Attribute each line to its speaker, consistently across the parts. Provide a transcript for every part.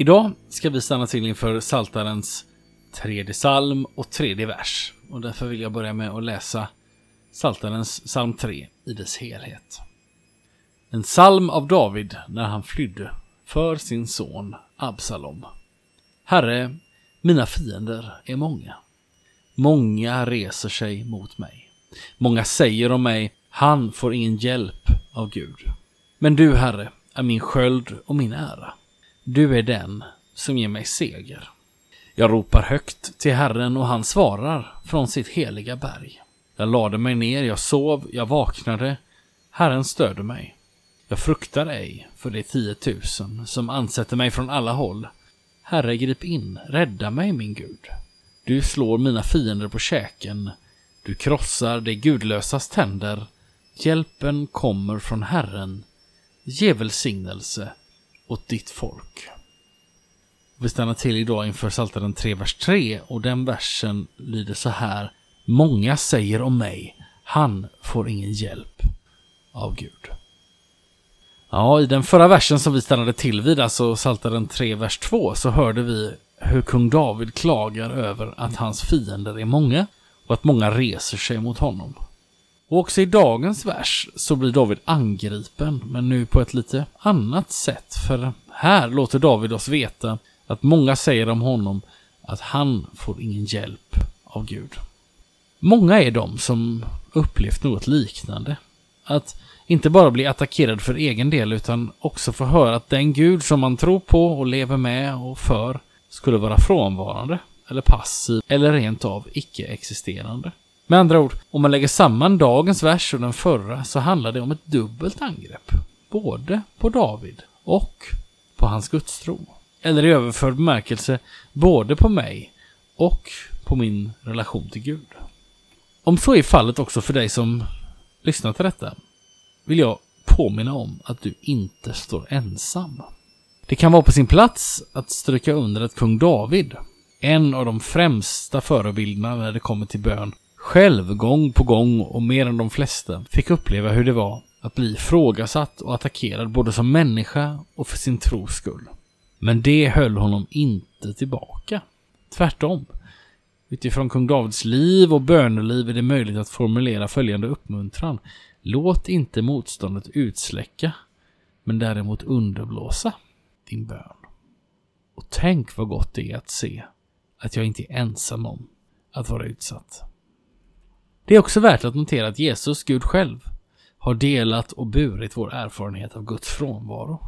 Speaker 1: Idag ska vi stanna till inför Saltarens tredje psalm och tredje vers. Och därför vill jag börja med att läsa Saltarens psalm 3 i dess helhet. En psalm av David när han flydde för sin son Absalom. Herre, mina fiender är många. Många reser sig mot mig. Många säger om mig, han får ingen hjälp av Gud. Men du, Herre, är min sköld och min ära. Du är den som ger mig seger. Jag ropar högt till Herren och han svarar från sitt heliga berg. Jag lade mig ner, jag sov, jag vaknade. Herren stödde mig. Jag fruktar ej för de tiotusen som ansätter mig från alla håll. Herre, grip in, rädda mig, min Gud. Du slår mina fiender på käken. Du krossar de gudlösas tänder. Hjälpen kommer från Herren. Ge välsignelse åt ditt folk. Vi stannar till idag inför Psaltaren 3, vers 3 och den versen lyder så här. Många säger om mig, han får ingen hjälp av Gud. Ja, i den förra versen som vi stannade till vid, alltså Psaltaren 3, vers 2, så hörde vi hur kung David klagar över att hans fiender är många och att många reser sig mot honom. Och också i dagens vers så blir David angripen, men nu på ett lite annat sätt. För här låter David oss veta att många säger om honom att han får ingen hjälp av Gud. Många är de som upplevt något liknande. Att inte bara bli attackerad för egen del utan också få höra att den Gud som man tror på och lever med och för skulle vara frånvarande eller passiv eller rent av icke-existerande. Med andra ord, om man lägger samman dagens vers och den förra så handlar det om ett dubbelt angrepp. Både på David och på hans gudstro. Eller i överförd bemärkelse, både på mig och på min relation till Gud. Om så är fallet också för dig som lyssnar till detta, vill jag påminna om att du inte står ensam. Det kan vara på sin plats att stryka under att kung David, en av de främsta förebilderna när det kommer till bön, själv gång på gång och mer än de flesta fick uppleva hur det var att bli ifrågasatt och attackerad både som människa och för sin tros skull. Men det höll honom inte tillbaka. Tvärtom. Utifrån kung Davids liv och böneliv är det möjligt att formulera följande uppmuntran. Låt inte motståndet utsläcka, men däremot underblåsa din bön. Och tänk vad gott det är att se att jag inte är ensam om att vara utsatt. Det är också värt att notera att Jesus, Gud själv, har delat och burit vår erfarenhet av Guds frånvaro.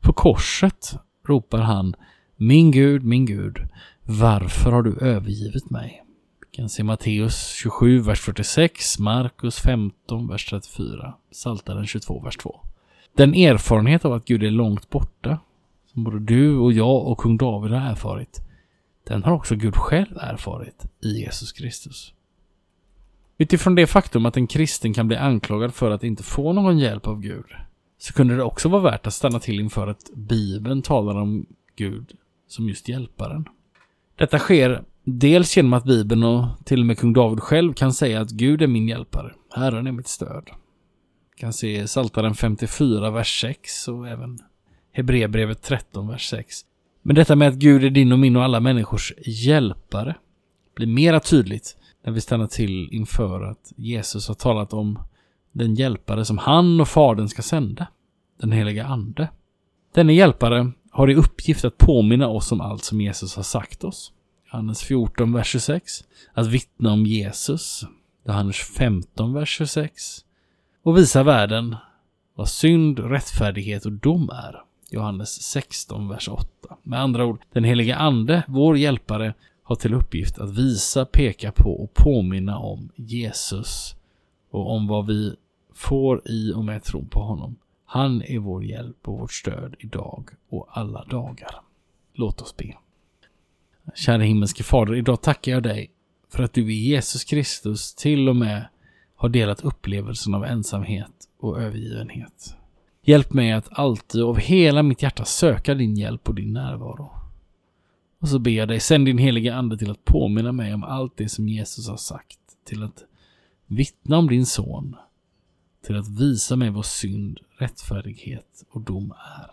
Speaker 1: På korset ropar han Min Gud, min Gud, varför har du övergivit mig? Vi kan se Matteus 27, vers 46, Markus 15, vers 34, Saltaren 22, vers 2. Den erfarenhet av att Gud är långt borta, som både du och jag och kung David har erfarit, den har också Gud själv erfarit i Jesus Kristus. Utifrån det faktum att en kristen kan bli anklagad för att inte få någon hjälp av Gud, så kunde det också vara värt att stanna till inför att Bibeln talar om Gud som just hjälparen. Detta sker dels genom att Bibeln och till och med kung David själv kan säga att Gud är min hjälpare, Herren är mitt stöd. Vi kan se Psaltaren 54, vers 6 och även Hebreerbrevet 13, vers 6. Men detta med att Gud är din och min och alla människors hjälpare blir mera tydligt när vi stannar till inför att Jesus har talat om den hjälpare som han och fadern ska sända, den heliga ande. Denne hjälpare har i uppgift att påminna oss om allt som Jesus har sagt oss. Johannes 14, vers 26. Att vittna om Jesus. Johannes 15, vers 26. Och visa världen vad synd, rättfärdighet och dom är. Johannes 16, vers 8. Med andra ord, den heliga Ande, vår hjälpare, har till uppgift att visa, peka på och påminna om Jesus och om vad vi får i och med tron på honom. Han är vår hjälp och vårt stöd idag och alla dagar. Låt oss be. Kära himmelske Fader, idag tackar jag dig för att du i Jesus Kristus till och med har delat upplevelsen av ensamhet och övergivenhet. Hjälp mig att alltid av hela mitt hjärta söka din hjälp och din närvaro. Och så ber jag dig, sänd din heliga Ande till att påminna mig om allt det som Jesus har sagt, till att vittna om din son, till att visa mig vad synd, rättfärdighet och dom är.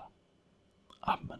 Speaker 1: Amen.